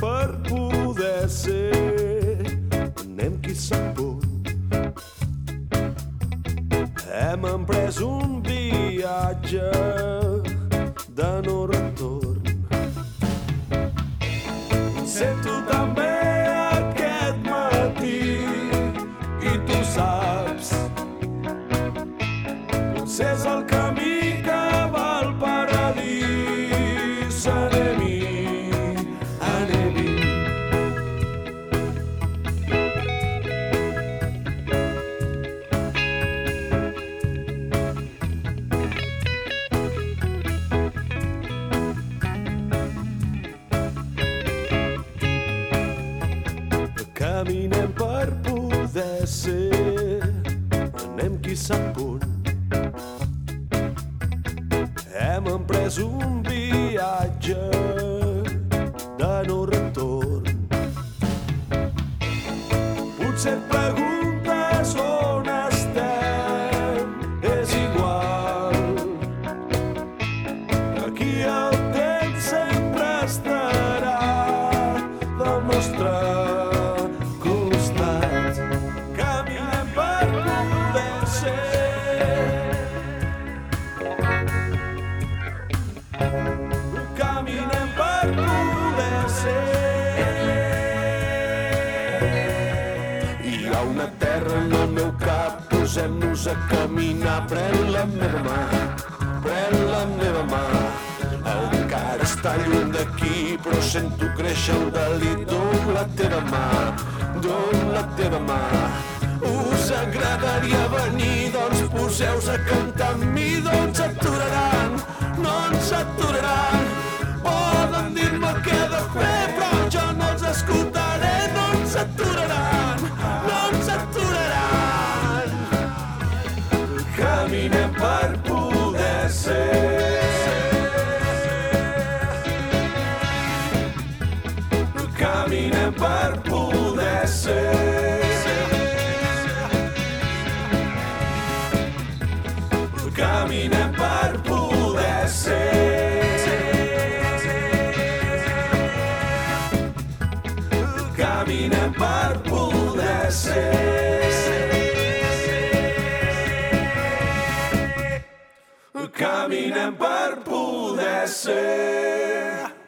per poder ser nen qui sap por. Hem emprès un viatge de no retorn. Sento també aquest matí i tu saps potser és el camí ser, anem qui sap on. Hem emprès un viatge de no retorn. Potser et preguntes Hi ha una terra en el meu cap, posem-nos a caminar, pren la meva mà, pren la meva mà. Encara està lluny d'aquí, però sento créixer el delit. Don la teva mà, don la teva mà. Us agradaria venir, doncs poseu-vos a cantar amb mi, doncs aturaran, no ens aturaran. Caminem per poder ser. Caminem per poder ser. Caminem per poder ser. Caminem per poder ser. Caminem per poder ser.